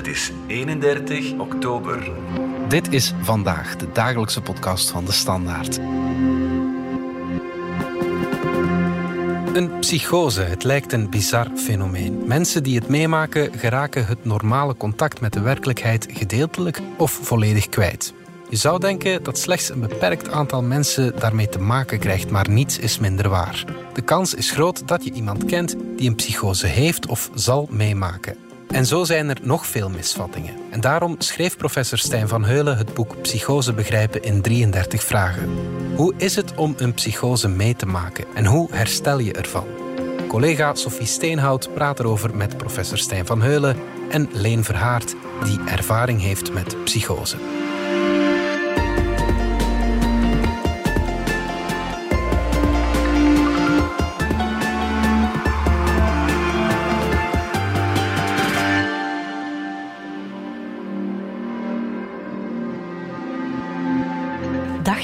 Het is 31 oktober. Dit is vandaag de dagelijkse podcast van de Standaard. Een psychose, het lijkt een bizar fenomeen. Mensen die het meemaken geraken het normale contact met de werkelijkheid gedeeltelijk of volledig kwijt. Je zou denken dat slechts een beperkt aantal mensen daarmee te maken krijgt, maar niets is minder waar. De kans is groot dat je iemand kent die een psychose heeft of zal meemaken. En zo zijn er nog veel misvattingen. En daarom schreef professor Stijn van Heulen het boek Psychose begrijpen in 33 vragen. Hoe is het om een psychose mee te maken en hoe herstel je ervan? Collega Sophie Steenhout praat erover met professor Stijn van Heulen en Leen Verhaart, die ervaring heeft met psychose.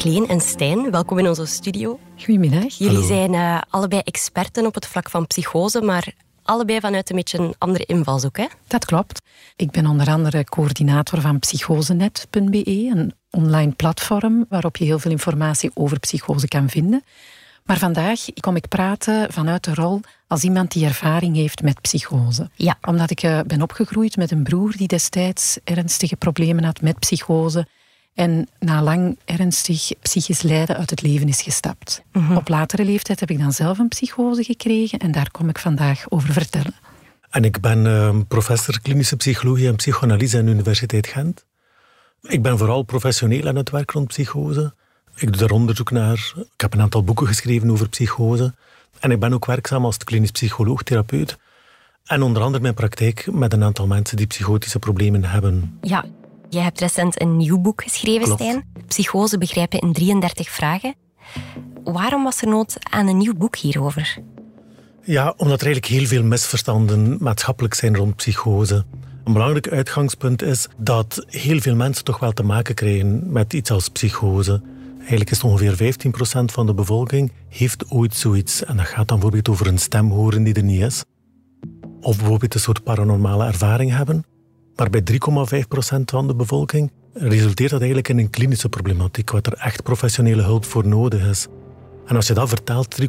Leen en Stijn, welkom in onze studio. Goedemiddag. Jullie zijn uh, allebei experten op het vlak van psychose, maar allebei vanuit een beetje een andere invalshoek, hè? Dat klopt. Ik ben onder andere coördinator van psychosenet.be, een online platform waarop je heel veel informatie over psychose kan vinden. Maar vandaag kom ik praten vanuit de rol als iemand die ervaring heeft met psychose. Ja. Omdat ik uh, ben opgegroeid met een broer die destijds ernstige problemen had met psychose en na lang ernstig psychisch lijden uit het leven is gestapt. Mhm. Op latere leeftijd heb ik dan zelf een psychose gekregen en daar kom ik vandaag over vertellen. En ik ben uh, professor klinische psychologie en psychoanalyse aan de Universiteit Gent. Ik ben vooral professioneel aan het werk rond psychose. Ik doe daar onderzoek naar. Ik heb een aantal boeken geschreven over psychose. En ik ben ook werkzaam als klinisch psycholoog, therapeut. En onder andere mijn praktijk met een aantal mensen die psychotische problemen hebben. Ja, Jij hebt recent een nieuw boek geschreven, Klopt. Stijn. Psychose begrijpen in 33 vragen. Waarom was er nood aan een nieuw boek hierover? Ja, omdat er eigenlijk heel veel misverstanden maatschappelijk zijn rond psychose. Een belangrijk uitgangspunt is dat heel veel mensen toch wel te maken krijgen met iets als psychose. Eigenlijk is ongeveer 15% van de bevolking heeft ooit zoiets. En dat gaat dan bijvoorbeeld over een stem horen die er niet is. Of bijvoorbeeld een soort paranormale ervaring hebben. Maar bij 3,5% van de bevolking resulteert dat eigenlijk in een klinische problematiek, waar er echt professionele hulp voor nodig is. En als je dat vertaalt, 3,5%,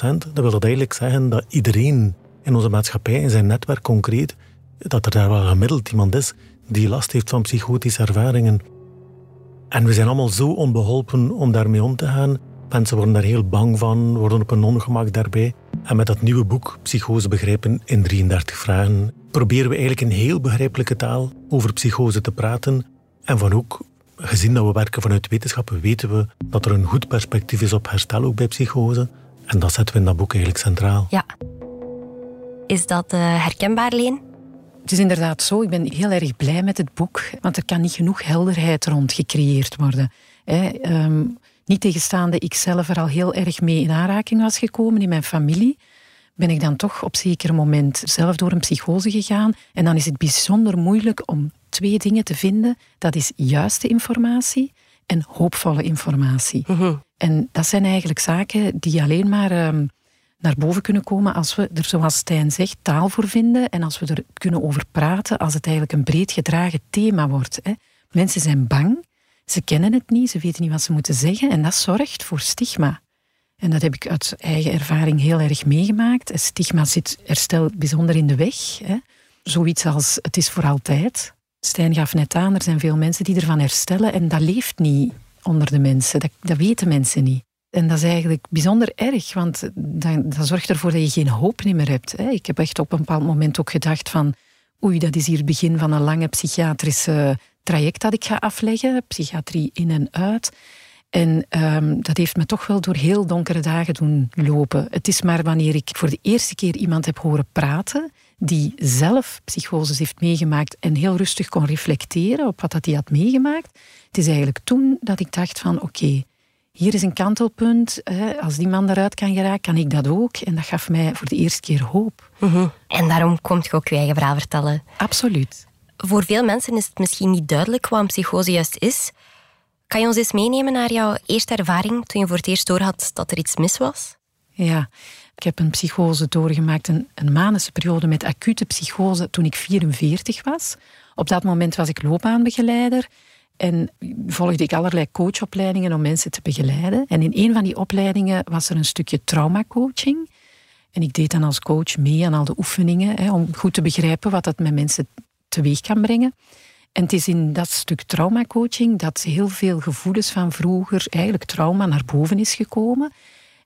dan wil dat eigenlijk zeggen dat iedereen in onze maatschappij, in zijn netwerk concreet, dat er daar wel gemiddeld iemand is die last heeft van psychotische ervaringen. En we zijn allemaal zo onbeholpen om daarmee om te gaan. Mensen worden daar heel bang van, worden op een ongemak daarbij. En met dat nieuwe boek, Psychose begrijpen in 33 vragen, proberen we eigenlijk in heel begrijpelijke taal over psychose te praten. En van ook, gezien dat we werken vanuit wetenschap, weten we dat er een goed perspectief is op herstel ook bij psychose. En dat zetten we in dat boek eigenlijk centraal. Ja. Is dat uh, herkenbaar, Leen? Het is inderdaad zo. Ik ben heel erg blij met het boek, want er kan niet genoeg helderheid rond gecreëerd worden. Hè, um, niet tegenstaande ik zelf er al heel erg mee in aanraking was gekomen in mijn familie, ben ik dan toch op zeker moment zelf door een psychose gegaan. En dan is het bijzonder moeilijk om twee dingen te vinden. Dat is juiste informatie en hoopvolle informatie. Mm-hmm. En dat zijn eigenlijk zaken die alleen maar um, naar boven kunnen komen als we er, zoals Stijn zegt, taal voor vinden en als we er kunnen over praten, als het eigenlijk een breed gedragen thema wordt. Hè. Mensen zijn bang, ze kennen het niet, ze weten niet wat ze moeten zeggen en dat zorgt voor stigma. En dat heb ik uit eigen ervaring heel erg meegemaakt. Stigma zit herstel bijzonder in de weg. Hè. Zoiets als het is voor altijd. Stijn gaf net aan, er zijn veel mensen die ervan herstellen en dat leeft niet onder de mensen. Dat, dat weten mensen niet. En dat is eigenlijk bijzonder erg, want dat, dat zorgt ervoor dat je geen hoop meer hebt. Hè. Ik heb echt op een bepaald moment ook gedacht van oei, dat is hier het begin van een lange psychiatrische traject dat ik ga afleggen. Psychiatrie in en uit. En um, dat heeft me toch wel door heel donkere dagen doen lopen. Het is maar wanneer ik voor de eerste keer iemand heb horen praten die zelf psychoses heeft meegemaakt en heel rustig kon reflecteren op wat dat hij had meegemaakt. Het is eigenlijk toen dat ik dacht van oké, okay, hier is een kantelpunt. Hè. Als die man eruit kan geraken, kan ik dat ook. En dat gaf mij voor de eerste keer hoop. Mm-hmm. En daarom komt je ook je eigen verhaal vertellen. Absoluut. Voor veel mensen is het misschien niet duidelijk wat een psychose juist is. Kan je ons eens meenemen naar jouw eerste ervaring toen je voor het eerst doorhad dat er iets mis was? Ja, Ik heb een psychose doorgemaakt, een, een manische periode met acute psychose toen ik 44 was. Op dat moment was ik loopbaanbegeleider en volgde ik allerlei coachopleidingen om mensen te begeleiden. En in een van die opleidingen was er een stukje traumacoaching. En ik deed dan als coach mee aan al de oefeningen hè, om goed te begrijpen wat dat met mensen teweeg kan brengen. En het is in dat stuk traumacoaching dat heel veel gevoelens van vroeger, eigenlijk trauma, naar boven is gekomen.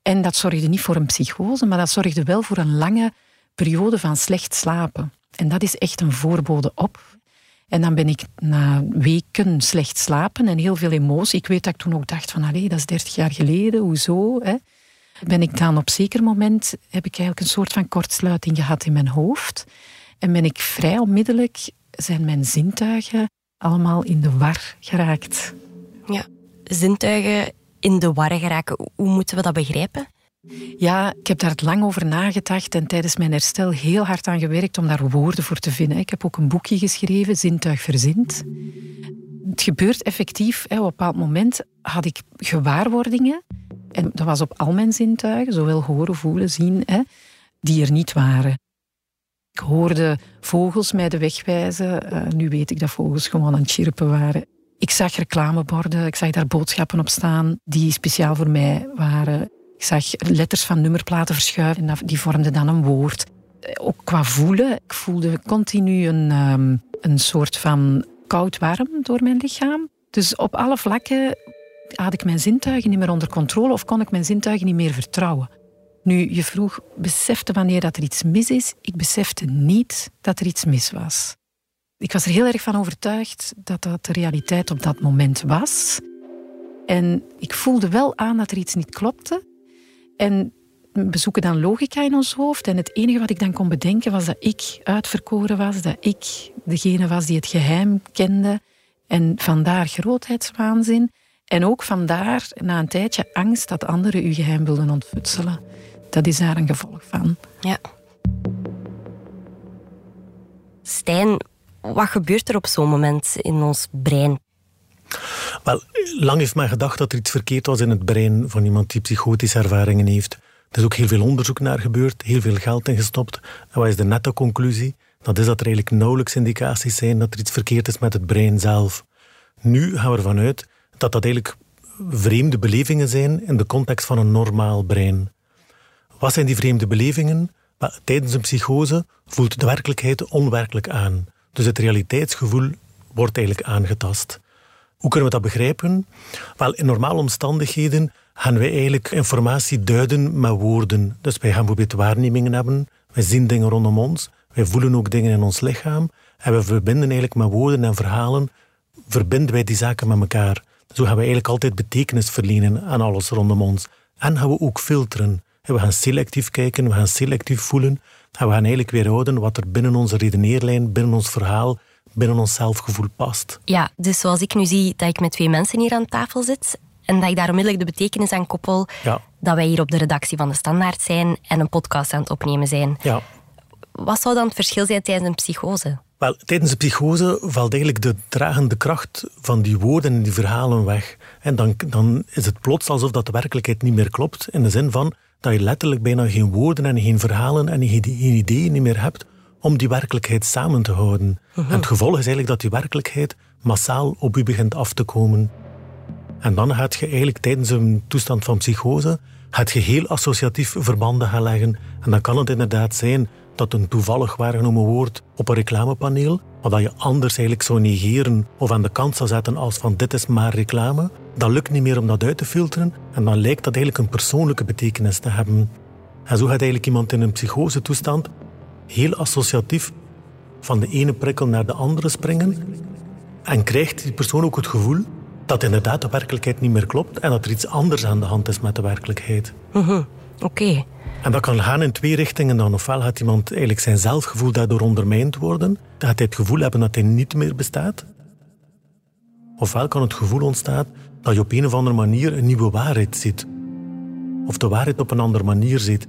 En dat zorgde niet voor een psychose, maar dat zorgde wel voor een lange periode van slecht slapen. En dat is echt een voorbode op. En dan ben ik na weken slecht slapen en heel veel emotie. Ik weet dat ik toen ook dacht van, allee, dat is 30 jaar geleden, hoezo? Hè? Ben ik dan op zeker moment, heb ik eigenlijk een soort van kortsluiting gehad in mijn hoofd. En ben ik vrij onmiddellijk, zijn mijn zintuigen allemaal in de war geraakt. Ja, zintuigen in de war geraken. Hoe moeten we dat begrijpen? Ja, ik heb daar lang over nagedacht en tijdens mijn herstel heel hard aan gewerkt om daar woorden voor te vinden. Ik heb ook een boekje geschreven, Zintuig Verzint. Het gebeurt effectief. Op een bepaald moment had ik gewaarwordingen. En dat was op al mijn zintuigen, zowel horen, voelen, zien, die er niet waren. Ik hoorde vogels mij de weg wijzen. Eh, nu weet ik dat vogels gewoon aan het chirpen waren. Ik zag reclameborden, ik zag daar boodschappen op staan die speciaal voor mij waren. Ik zag letters van nummerplaten verschuiven en die vormden dan een woord. Eh, ook qua voelen, ik voelde continu een, um, een soort van koud-warm door mijn lichaam. Dus op alle vlakken had ik mijn zintuigen niet meer onder controle of kon ik mijn zintuigen niet meer vertrouwen. Nu, je vroeg, besefte wanneer dat er iets mis is. Ik besefte niet dat er iets mis was. Ik was er heel erg van overtuigd dat dat de realiteit op dat moment was. En ik voelde wel aan dat er iets niet klopte. En we zoeken dan logica in ons hoofd. En het enige wat ik dan kon bedenken was dat ik uitverkoren was, dat ik degene was die het geheim kende. En vandaar grootheidswaanzin. En ook vandaar, na een tijdje, angst dat anderen uw geheim wilden ontfutselen. Dat is daar een gevolg van. Ja. Stijn, wat gebeurt er op zo'n moment in ons brein? Wel, lang heeft men gedacht dat er iets verkeerd was in het brein van iemand die psychotische ervaringen heeft. Er is ook heel veel onderzoek naar gebeurd, heel veel geld in gestopt. En wat is de nette conclusie? Dat is dat er eigenlijk nauwelijks indicaties zijn dat er iets verkeerd is met het brein zelf. Nu gaan we ervan uit dat dat eigenlijk vreemde belevingen zijn in de context van een normaal brein. Wat zijn die vreemde belevingen? Tijdens een psychose voelt de werkelijkheid onwerkelijk aan. Dus het realiteitsgevoel wordt eigenlijk aangetast. Hoe kunnen we dat begrijpen? Wel, in normale omstandigheden gaan wij eigenlijk informatie duiden met woorden. Dus wij gaan bijvoorbeeld waarnemingen hebben, wij zien dingen rondom ons, wij voelen ook dingen in ons lichaam en we verbinden eigenlijk met woorden en verhalen, verbinden wij die zaken met elkaar. Zo gaan we eigenlijk altijd betekenis verlenen aan alles rondom ons. En gaan we ook filteren. We gaan selectief kijken, we gaan selectief voelen. En we gaan eigenlijk weerhouden wat er binnen onze redeneerlijn, binnen ons verhaal, binnen ons zelfgevoel past. Ja, dus zoals ik nu zie dat ik met twee mensen hier aan tafel zit en dat ik daar onmiddellijk de betekenis aan koppel ja. dat wij hier op de redactie van de Standaard zijn en een podcast aan het opnemen zijn. Ja. Wat zou dan het verschil zijn tijdens een psychose? Wel, tijdens de psychose valt eigenlijk de dragende kracht van die woorden en die verhalen weg. En dan, dan is het plots alsof dat de werkelijkheid niet meer klopt. In de zin van dat je letterlijk bijna geen woorden en geen verhalen en geen, ideeën meer hebt om die werkelijkheid samen te houden. En het gevolg is eigenlijk dat die werkelijkheid massaal op u begint af te komen. En dan gaat je eigenlijk tijdens een toestand van psychose het geheel associatief verbanden gaan leggen. En dan kan het inderdaad zijn dat een toevallig waargenomen woord op een reclamepaneel, wat je anders eigenlijk zou negeren of aan de kant zou zetten als van dit is maar reclame, dat lukt niet meer om dat uit te filteren en dan lijkt dat eigenlijk een persoonlijke betekenis te hebben. En zo gaat eigenlijk iemand in een psychose toestand heel associatief van de ene prikkel naar de andere springen en krijgt die persoon ook het gevoel dat inderdaad de werkelijkheid niet meer klopt en dat er iets anders aan de hand is met de werkelijkheid. Mhm. Oké. En dat kan gaan in twee richtingen dan. Ofwel gaat iemand eigenlijk zijn zelfgevoel daardoor ondermijnd worden. Dan gaat hij het gevoel hebben dat hij niet meer bestaat. Ofwel kan het gevoel ontstaan dat je op een of andere manier een nieuwe waarheid ziet. Of de waarheid op een andere manier ziet.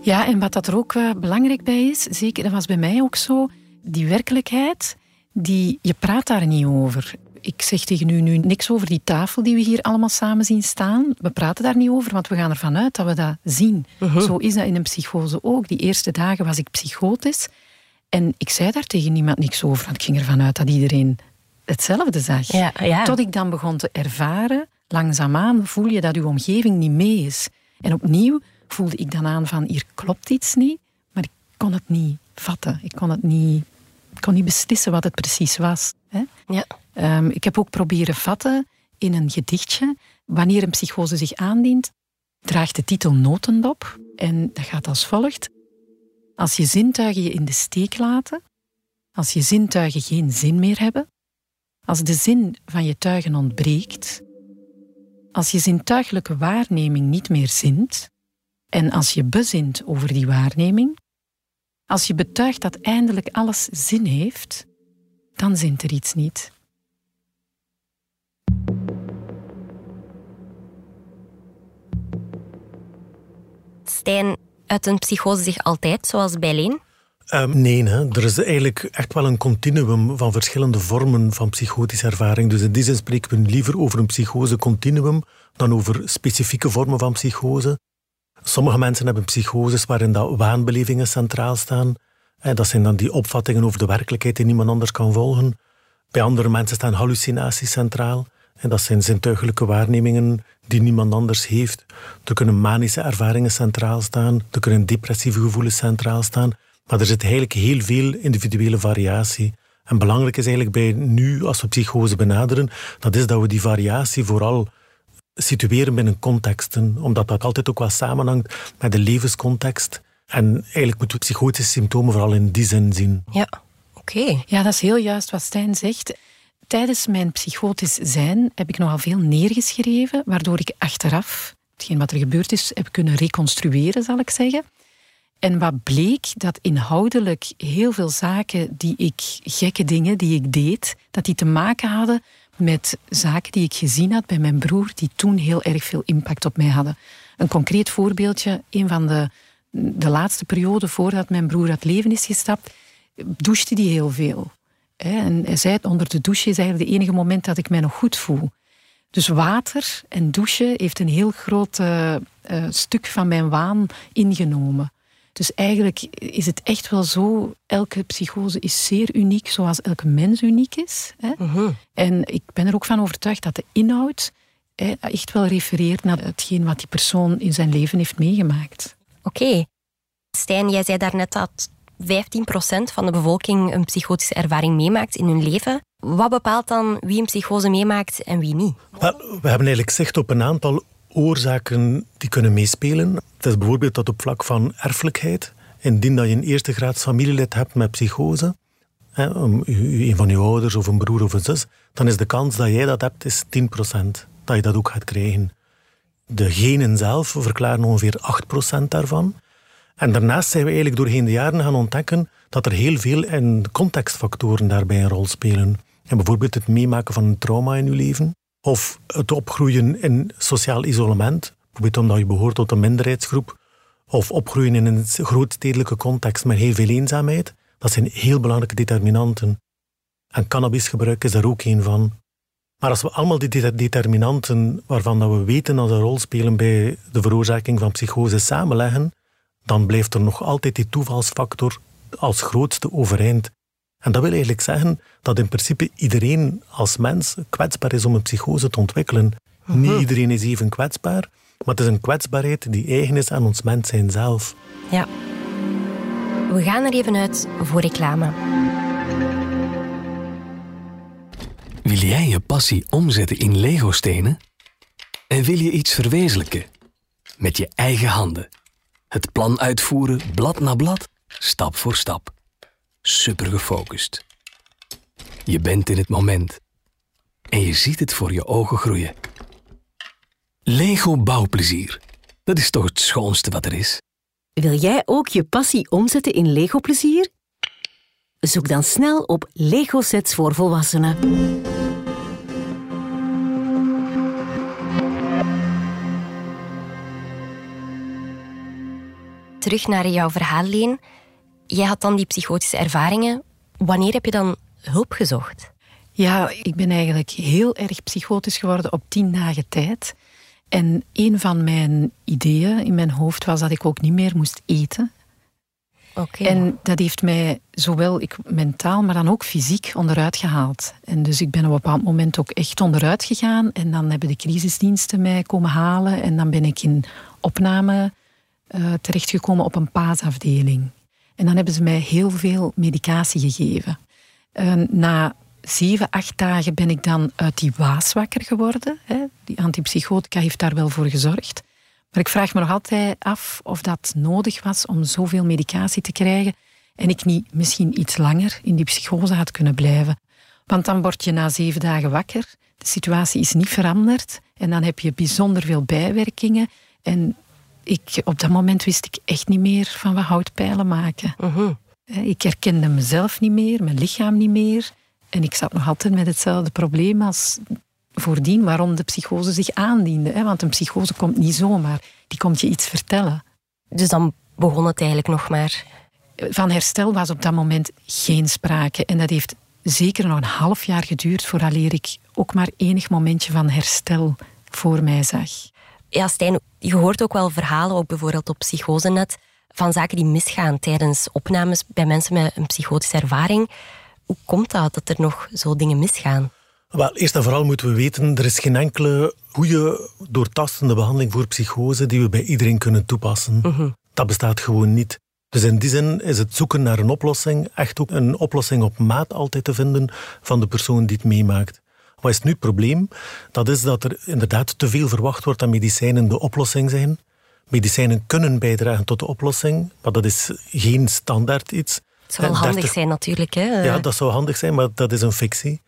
Ja, en wat dat er ook uh, belangrijk bij is, zeker, dat was bij mij ook zo, die werkelijkheid, die, je praat daar niet over. Ik zeg tegen u nu niks over die tafel die we hier allemaal samen zien staan. We praten daar niet over, want we gaan ervan uit dat we dat zien. Mhm. Zo is dat in een psychose ook. Die eerste dagen was ik psychotisch. En ik zei daar tegen niemand niks over, want ik ging ervan uit dat iedereen hetzelfde zag. Ja, ja. Tot ik dan begon te ervaren, langzaamaan voel je dat je omgeving niet mee is. En opnieuw voelde ik dan aan van, hier klopt iets niet, maar ik kon het niet vatten. Ik kon het niet, kon niet beslissen wat het precies was. Hè? Ja. Ehm, ik heb ook proberen vatten in een gedichtje. Wanneer een psychose zich aandient, draagt de titel Notendop. En dat gaat als volgt. Als je zintuigen je in de steek laten, als je zintuigen geen zin meer hebben, als de zin van je tuigen ontbreekt, als je zintuigelijke waarneming niet meer zint, en als je bezint over die waarneming, als je betuigt dat eindelijk alles zin heeft, dan zint er iets niet. Stijn, uit een psychose zich altijd, zoals bij Leen? Um, nee, hè. er is eigenlijk echt wel een continuum van verschillende vormen van psychotische ervaring. Dus in die zin spreken we liever over een psychose-continuum dan over specifieke vormen van psychose. Sommige mensen hebben psychoses waarin dat waanbelevingen centraal staan. Dat zijn dan die opvattingen over de werkelijkheid die niemand anders kan volgen. Bij andere mensen staan hallucinaties centraal. En dat zijn zintuigelijke waarnemingen die niemand anders heeft. Er kunnen manische ervaringen centraal staan. Er kunnen depressieve gevoelens centraal staan. Maar er zit eigenlijk heel veel individuele variatie. En belangrijk is eigenlijk bij nu, als we psychose benaderen, dat is dat we die variatie vooral situeren binnen contexten, omdat dat altijd ook wel samenhangt met de levenscontext. En eigenlijk moeten we psychotische symptomen vooral in die zin zien. Ja, oké. Ja, dat is heel juist wat Stijn zegt. Tijdens mijn psychotisch zijn heb ik nogal veel neergeschreven, waardoor ik achteraf hetgeen wat er gebeurd is heb kunnen reconstrueren, zal ik zeggen. En wat bleek, dat inhoudelijk heel veel zaken die ik, gekke dingen die ik deed, dat die te maken hadden met zaken die ik gezien had bij mijn broer, die toen heel erg veel impact op mij hadden. Een concreet voorbeeldje, een van de, de laatste perioden voordat mijn broer het leven is gestapt, douchte die heel veel. En hij zei, onder de douche is eigenlijk het enige moment dat ik mij nog goed voel. Dus water en douchen heeft een heel groot uh, stuk van mijn waan ingenomen. Dus eigenlijk is het echt wel zo, elke psychose is zeer uniek, zoals elke mens uniek is. Hè? Mhm. En ik ben er ook van overtuigd dat de inhoud hè, echt wel refereert naar hetgeen wat die persoon in zijn leven heeft meegemaakt. Oké. Stijn, jij zei daarnet dat 15% van de bevolking een psychotische ervaring meemaakt in hun leven. Wat bepaalt dan wie een psychose meemaakt en wie niet? we hebben eigenlijk zicht op een aantal oorzaken die kunnen meespelen. Het is bijvoorbeeld dat op vlak van erfelijkheid. Indien dat je een eerste graads familielid hebt met psychose, een van je ouders of een broer of een zus, dan is de kans dat jij dat hebt is 10%. Dat je dat ook gaat krijgen. De genen zelf verklaren ongeveer 8% daarvan. En daarnaast zijn we eigenlijk doorheen de jaren gaan ontdekken dat er heel veel contextfactoren daarbij een rol spelen. En bijvoorbeeld het meemaken van een trauma in je leven, of het opgroeien in sociaal isolement, bijvoorbeeld omdat je behoort tot een minderheidsgroep, of opgroeien in een grootstedelijke context met heel veel eenzaamheid, dat zijn heel belangrijke determinanten. En cannabisgebruik is daar ook een van. Maar als we allemaal die determinanten waarvan dat we weten dat ze een rol spelen bij de veroorzaking van psychose samenleggen, dan blijft er nog altijd die toevalsfactor als grootste overeind. En dat wil eigenlijk zeggen dat in principe iedereen als mens kwetsbaar is om een psychose te ontwikkelen. Niet mhm. iedereen is even kwetsbaar, maar het is een kwetsbaarheid die eigen is aan ons mens zijn zelf. Ja. We gaan er even uit voor reclame. Wil jij je passie omzetten in Lego-stenen? En wil je iets verwezenlijken? Met je eigen handen. Het plan uitvoeren, blad na blad, stap voor stap super gefocust. Je bent in het moment en je ziet het voor je ogen groeien. Lego bouwplezier. Dat is toch het schoonste wat er is? Wil jij ook je passie omzetten in Lego plezier? Zoek dan snel op Lego sets voor volwassenen. Terug naar jouw verhaal, Jij had dan die psychotische ervaringen. Wanneer heb je dan hulp gezocht? Ja, ik ben eigenlijk heel erg psychotisch geworden op tien dagen tijd. En een van mijn ideeën in mijn hoofd was dat ik ook niet meer moest eten. Okay. En dat heeft mij zowel ik, mentaal, maar dan ook fysiek onderuit gehaald. En dus ik ben op een bepaald moment ook echt onderuit gegaan. En dan hebben de crisisdiensten mij komen halen. En dan ben ik in opname uh, terechtgekomen op een paasafdeling. En dan hebben ze mij heel veel medicatie gegeven. Uh, na zeven, acht dagen ben ik dan uit die waas wakker geworden. Hè. Die antipsychotica heeft daar wel voor gezorgd. Maar ik vraag me nog altijd af of dat nodig was om zoveel medicatie te krijgen en ik niet misschien iets langer in die psychose had kunnen blijven. Want dan word je na zeven dagen wakker, de situatie is niet veranderd en dan heb je bijzonder veel bijwerkingen. En ik, op dat moment wist ik echt niet meer van wat houtpijlen maken. Mhm. Ik herkende mezelf niet meer, mijn lichaam niet meer. En ik zat nog altijd met hetzelfde probleem als voordien waarom de psychose zich aandiende. Want een psychose komt niet zomaar, die komt je iets vertellen. Dus dan begon het eigenlijk nog maar. Van herstel was op dat moment geen sprake. En dat heeft zeker nog een half jaar geduurd vooraleer ik ook maar enig momentje van herstel voor mij zag. Ja, Stijn, je hoort ook wel verhalen, ook bijvoorbeeld op Psychosenet, van zaken die misgaan tijdens opnames bij mensen met een psychotische ervaring. Hoe komt dat, dat er nog zo dingen misgaan? Wel, eerst en vooral moeten we weten, er is geen enkele goede, doortastende behandeling voor psychose die we bij iedereen kunnen toepassen. Mhm. Dat bestaat gewoon niet. Dus in die zin is het zoeken naar een oplossing echt ook een oplossing op maat altijd te vinden van de persoon die het meemaakt. Wat is nu het probleem? Dat is dat er inderdaad te veel verwacht wordt dat medicijnen de oplossing zijn. Medicijnen kunnen bijdragen tot de oplossing, maar dat is geen standaard iets. Het zou wel handig zijn natuurlijk. Hè? Ja, dat zou handig zijn, maar dat is een fictie.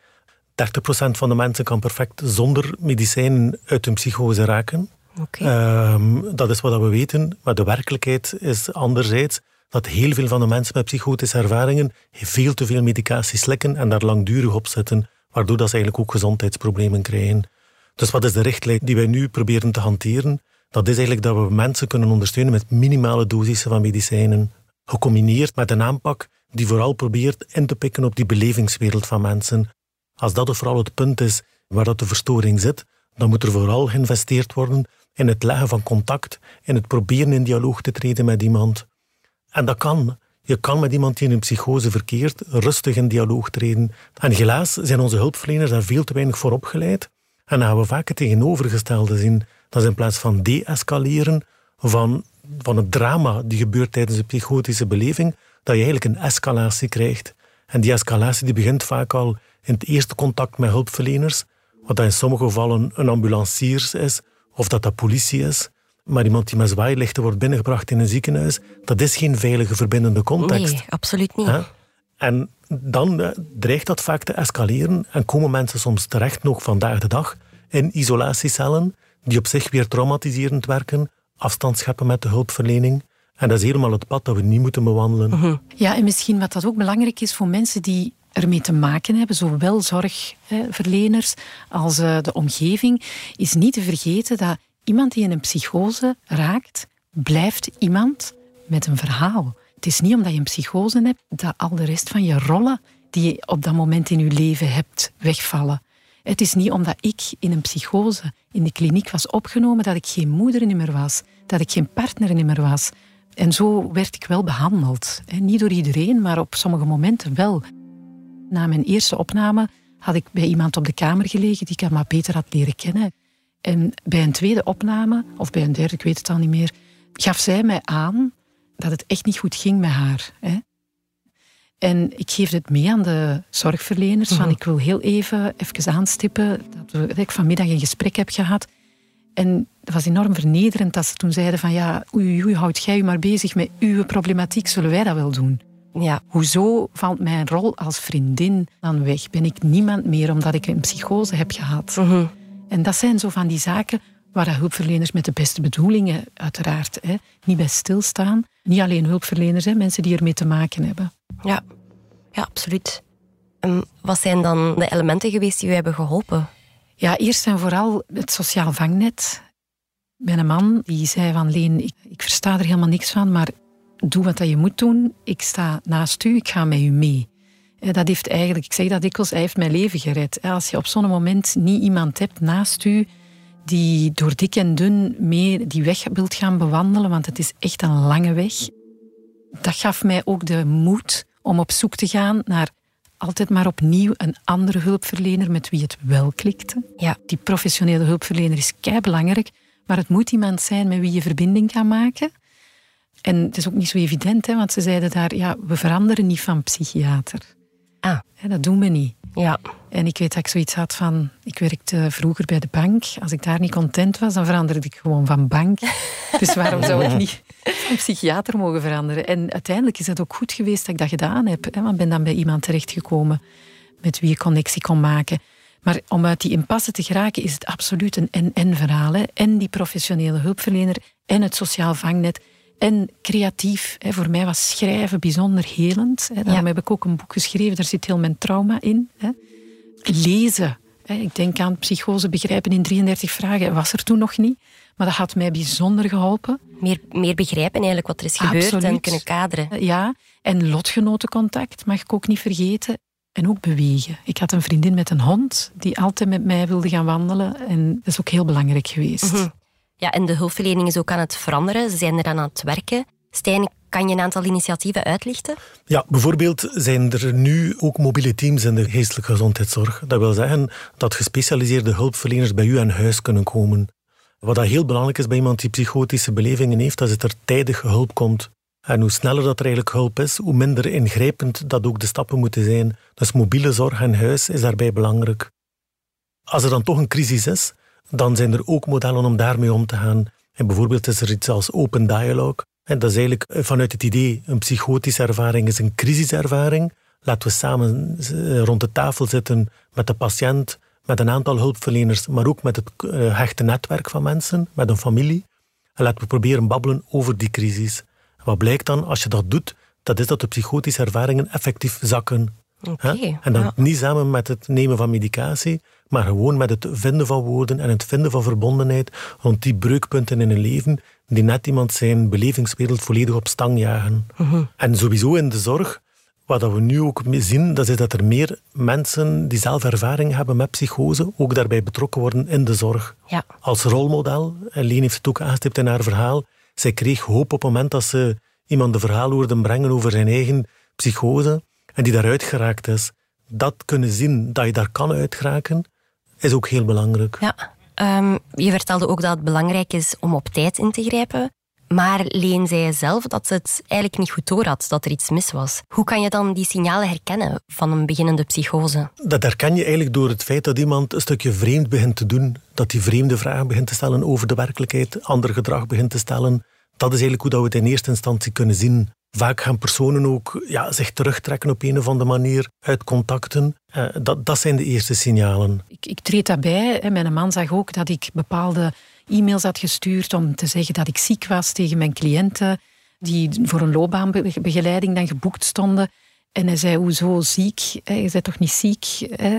30% van de mensen kan perfect zonder medicijnen uit hun psychose raken. Okay. Um, dat is wat we weten. Maar de werkelijkheid is anderzijds dat heel veel van de mensen met psychotische ervaringen veel te veel medicatie slikken en daar langdurig op zitten, waardoor dat ze eigenlijk ook gezondheidsproblemen krijgen. Dus wat is de richtlijn die wij nu proberen te hanteren? Dat is eigenlijk dat we mensen kunnen ondersteunen met minimale dosissen van medicijnen, gecombineerd met een aanpak die vooral probeert in te pikken op die belevingswereld van mensen. Als dat vooral het punt is waar dat de verstoring zit, dan moet er vooral geïnvesteerd worden in het leggen van contact, in het proberen in dialoog te treden met iemand. En dat kan. Je kan met iemand die in een psychose verkeert rustig in dialoog treden. En helaas zijn onze hulpverleners daar veel te weinig voor opgeleid. En dan gaan we vaak het tegenovergestelde zien. Dat is in plaats van de-escaleren van, van het drama die gebeurt tijdens de psychotische beleving, dat je eigenlijk een escalatie krijgt. En die escalatie die begint vaak al in het eerste contact met hulpverleners, wat dat in sommige gevallen een ambulancier is, of dat dat politie is. Maar iemand die met zwaailichten wordt binnengebracht in een ziekenhuis, dat is geen veilige verbindende context. Nee, absoluut niet. En dan eh, dreigt dat vaak te escaleren en komen mensen soms terecht nog vandaag de dag in isolatiecellen die op zich weer traumatiserend werken, afstand scheppen met de hulpverlening. En dat is helemaal het pad dat we niet moeten bewandelen. Mhm. Ja, en misschien wat dat ook belangrijk is voor mensen die ermee te maken hebben, zowel zorgverleners als eh, de omgeving, is niet te vergeten dat iemand die in een psychose raakt, blijft iemand met een verhaal. Het is niet omdat je een psychose hebt dat al de rest van je rollen die je op dat moment in je leven hebt wegvallen. Het is niet omdat ik in een psychose in de kliniek was opgenomen dat ik geen moeder meer was, dat ik geen partner meer was. En zo werd ik wel behandeld. Niet door iedereen, maar op sommige momenten wel. Na mijn eerste opname had ik bij iemand op de kamer gelegen die ik maar beter had leren kennen. En bij een tweede opname, of bij een derde, ik weet het al niet meer, gaf zij mij aan dat het echt niet goed ging met haar. Hè. En ik geef het mee aan de zorgverleners. Van, ik wil heel even, even aanstippen dat, we, dat ik vanmiddag een gesprek heb gehad. En dat was enorm vernederend dat ze toen zeiden van ja, oei, oei, houd jij je maar bezig met uw problematiek, zullen wij dat wel doen. Ja. Hoezo valt mijn rol als vriendin dan weg? Ben ik niemand meer omdat ik een psychose heb gehad? Mhm. En dat zijn zo van die zaken waar hulpverleners met de beste bedoelingen uiteraard hè, niet bij stilstaan. Niet alleen hulpverleners, hè, mensen die ermee te maken hebben. Ja, ja absoluut. En wat zijn dan de elementen geweest die u hebben geholpen? Ja, eerst en vooral het sociaal vangnet. Mijn man die zei van Leen, ik, ik versta er helemaal niks van, maar doe wat je moet doen. Ik sta naast u, ik ga met u mee. Dat heeft eigenlijk, ik zeg dat dikwijls, hij heeft mijn leven gered. Als je op zo'n moment niet iemand hebt naast u die door dik en dun mee die weg wilt gaan bewandelen, want het is echt een lange weg. Dat gaf mij ook de moed om op zoek te gaan naar altijd maar opnieuw een andere hulpverlener met wie het wel klikte. Ja. Die professionele hulpverlener is kei belangrijk, maar het moet iemand zijn met wie je verbinding kan maken. En het is ook niet zo evident, hè, want ze zeiden daar, ja, we veranderen niet van psychiater. Ah. dat doen we niet. Ja. En ik weet dat ik zoiets had van, ik werkte vroeger bij de bank. Als ik daar niet content was, dan veranderde ik gewoon van bank. dus waarom zou ik niet van psychiater mogen veranderen? En uiteindelijk is het ook goed geweest dat ik dat gedaan heb. Hè, want ben dan bij iemand terechtgekomen met wie je connectie kon maken. Maar om uit die impasse te geraken is het absoluut een en-en verhaal. Hè. En die professionele hulpverlener en het sociaal vangnet en creatief. Hè. Voor mij was schrijven bijzonder helend. Hè. Daarom heb ik ook een boek geschreven, daar zit heel mijn trauma in. Hè. Lezen. Hè. Ik denk aan psychose begrijpen in 33 vragen. Was er toen nog niet. Maar dat had mij bijzonder geholpen. Meer, meer begrijpen eigenlijk wat er is gebeurd en kunnen kaderen. Ja, en lotgenotencontact mag ik ook niet vergeten. En ook bewegen. Ik had een vriendin met een hond die altijd met mij wilde gaan wandelen. En dat is ook heel belangrijk geweest. Mhm. Ja, en de hulpverlening is ook aan het veranderen. Ze zijn er aan het werken. Stijn, kan je een aantal initiatieven uitlichten? Ja, bijvoorbeeld zijn er nu ook mobiele teams in de geestelijke gezondheidszorg. Dat wil zeggen dat gespecialiseerde hulpverleners bij u aan huis kunnen komen. Wat dat heel belangrijk is bij iemand die psychotische belevingen heeft, dat er tijdig hulp komt. En hoe sneller dat er eigenlijk hulp is, hoe minder ingrijpend dat ook de stappen moeten zijn. Dus mobiele zorg aan huis is daarbij belangrijk. Als er dan toch een crisis is, dan zijn er ook modellen om daarmee om te gaan. En bijvoorbeeld is er iets als open dialogue. En dat is eigenlijk eh, vanuit het idee, een psychotische ervaring is een crisiservaring. Laten we samen eh, rond de tafel zitten met de patiënt, met een aantal hulpverleners, maar ook met het eh, hechte netwerk van mensen, met een familie. En laten we proberen babbelen over die crisis. wat blijkt dan, als je dat doet, dat is dat de psychotische ervaringen effectief zakken. Okay, en dan niet samen met het nemen van medicatie, maar gewoon met het vinden van woorden en het vinden van verbondenheid rond die breukpunten in een leven die net iemand zijn belevingswereld volledig op stang jagen. Mhm. En sowieso in de zorg, wat we nu ook zien, dat is dat er meer mensen die zelf ervaring hebben met psychose ook daarbij betrokken worden in de zorg. Ja. Als rolmodel, en Leen heeft het ook aangestipt in haar verhaal, zij kreeg hoop op het moment dat ze iemand de verhaal hoorde brengen over zijn eigen psychose en die daaruit geraakt is. Dat kunnen zien, dat je daar kan uitgeraken, is ook heel belangrijk. Ja, um, je vertelde ook dat het belangrijk is om op tijd in te grijpen. Maar Leen zei zelf dat ze het eigenlijk niet goed door had, dat er iets mis was. Hoe kan je dan die signalen herkennen van een beginnende psychose? Dat herken je eigenlijk door het feit dat iemand een stukje vreemd begint te doen. Dat hij vreemde vragen begint te stellen over de werkelijkheid, ander gedrag begint te stellen. Dat is eigenlijk hoe dat we het in eerste instantie kunnen zien. Vaak gaan personen ook ja, zich terugtrekken op een of andere manier uit contacten. Uh, dat, dat zijn de eerste signalen. Ik, ik treed daarbij. Hè. Mijn man zag ook dat ik bepaalde e-mails had gestuurd om te zeggen dat ik ziek was tegen mijn cliënten die voor een loopbaanbegeleiding dan geboekt stonden. En hij zei, hoezo ziek? Je bent toch niet ziek?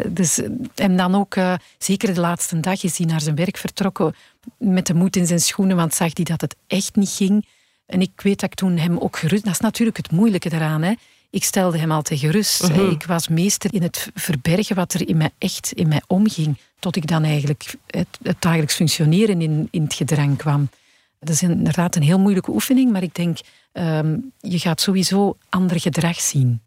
Dus, en dan ook, zeker de laatste dag, is hij naar zijn werk vertrokken met de moed in zijn schoenen, want zag hij dat het echt niet ging. En ik weet dat ik toen hem ook gerust... Dat is natuurlijk het moeilijke daaraan. Hè. Ik stelde hem altijd gerust. Mhm. Ik was meester in het verbergen wat er in mij echt in mij omging. Tot ik dan eigenlijk het, het dagelijks functioneren in, in het gedrang kwam. Dat is inderdaad een heel moeilijke oefening, maar ik denk, um, je gaat sowieso ander gedrag zien.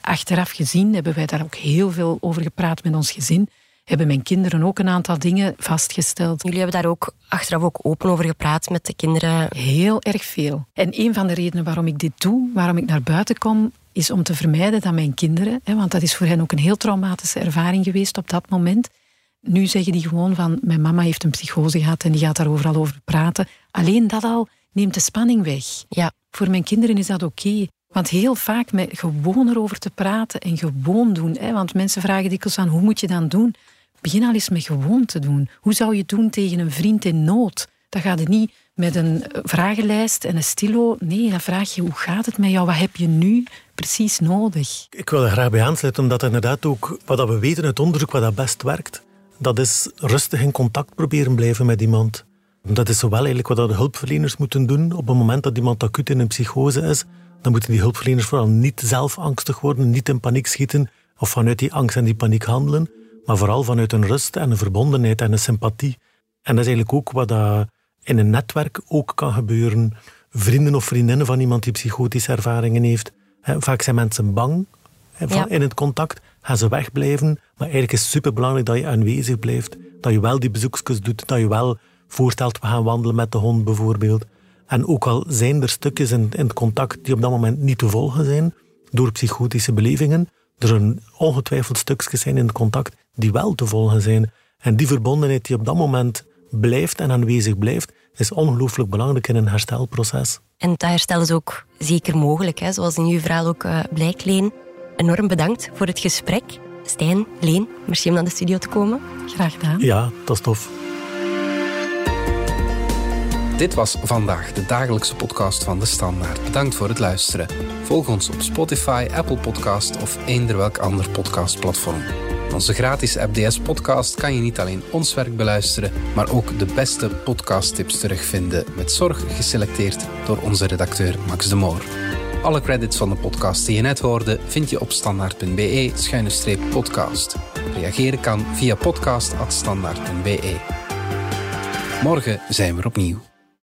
Achteraf gezien hebben wij daar ook heel veel over gepraat met ons gezin hebben mijn kinderen ook een aantal dingen vastgesteld. Jullie hebben daar ook achteraf ook open over gepraat met de kinderen? Heel erg veel. En een van de redenen waarom ik dit doe, waarom ik naar buiten kom, is om te vermijden dat mijn kinderen, want dat is voor hen ook een heel traumatische ervaring geweest op dat moment, nu zeggen die gewoon van, mijn mama heeft een psychose gehad en die gaat daar overal over praten. Alleen dat al neemt de spanning weg. Ja. Voor mijn kinderen is dat oké. Want heel vaak met gewoon erover te praten en gewoon doen. Hè, want mensen vragen dikwijls aan hoe moet je dan doen? Begin al eens met gewoon te doen. Hoe zou je het doen tegen een vriend in nood? Dat gaat het niet met een vragenlijst en een stilo. Nee, dan vraag je hoe gaat het met jou? Wat heb je nu precies nodig? Ik wil er graag bij aansluiten, omdat inderdaad ook wat we weten uit onderzoek wat dat best werkt, dat is rustig in contact proberen blijven met iemand. Dat is zowel eigenlijk wat de hulpverleners moeten doen op het moment dat iemand acuut in een psychose is, dan moeten die hulpverleners vooral niet zelf angstig worden, niet in paniek schieten of vanuit die angst en die paniek handelen, maar vooral vanuit een rust en een verbondenheid en een sympathie. En dat is eigenlijk ook wat dat in een netwerk ook kan gebeuren. Vrienden of vriendinnen van iemand die psychotische ervaringen heeft. Vaak zijn mensen bang in het contact, gaan ze wegblijven. Maar eigenlijk is het superbelangrijk dat je aanwezig blijft. Dat je wel die bezoekjes doet, dat je wel voorstelt, we gaan wandelen met de hond bijvoorbeeld. En ook al zijn er stukjes in, in het contact die op dat moment niet te volgen zijn, door psychotische belevingen, er zijn ongetwijfeld stukjes zijn in het contact die wel te volgen zijn. En die verbondenheid die op dat moment blijft en aanwezig blijft, is ongelooflijk belangrijk in een herstelproces. En dat herstel is ook zeker mogelijk, hè? zoals in uw verhaal ook uh, blijkt, Leen. Enorm bedankt voor het gesprek. Stijn, Leen, merci om naar de studio te komen. Graag gedaan. Ja, dat is tof. Dit was vandaag de dagelijkse podcast van De Standaard. Bedankt voor het luisteren. Volg ons op Spotify, Apple Podcast of eender welk ander podcastplatform. Onze gratis FDS-podcast kan je niet alleen ons werk beluisteren, maar ook de beste podcasttips terugvinden, met zorg geselecteerd door onze redacteur Max de Moor. Alle credits van de podcast die je net hoorde vind je op standaard.be-podcast. Reageren kan via podcast.standaard.be. Morgen zijn we opnieuw.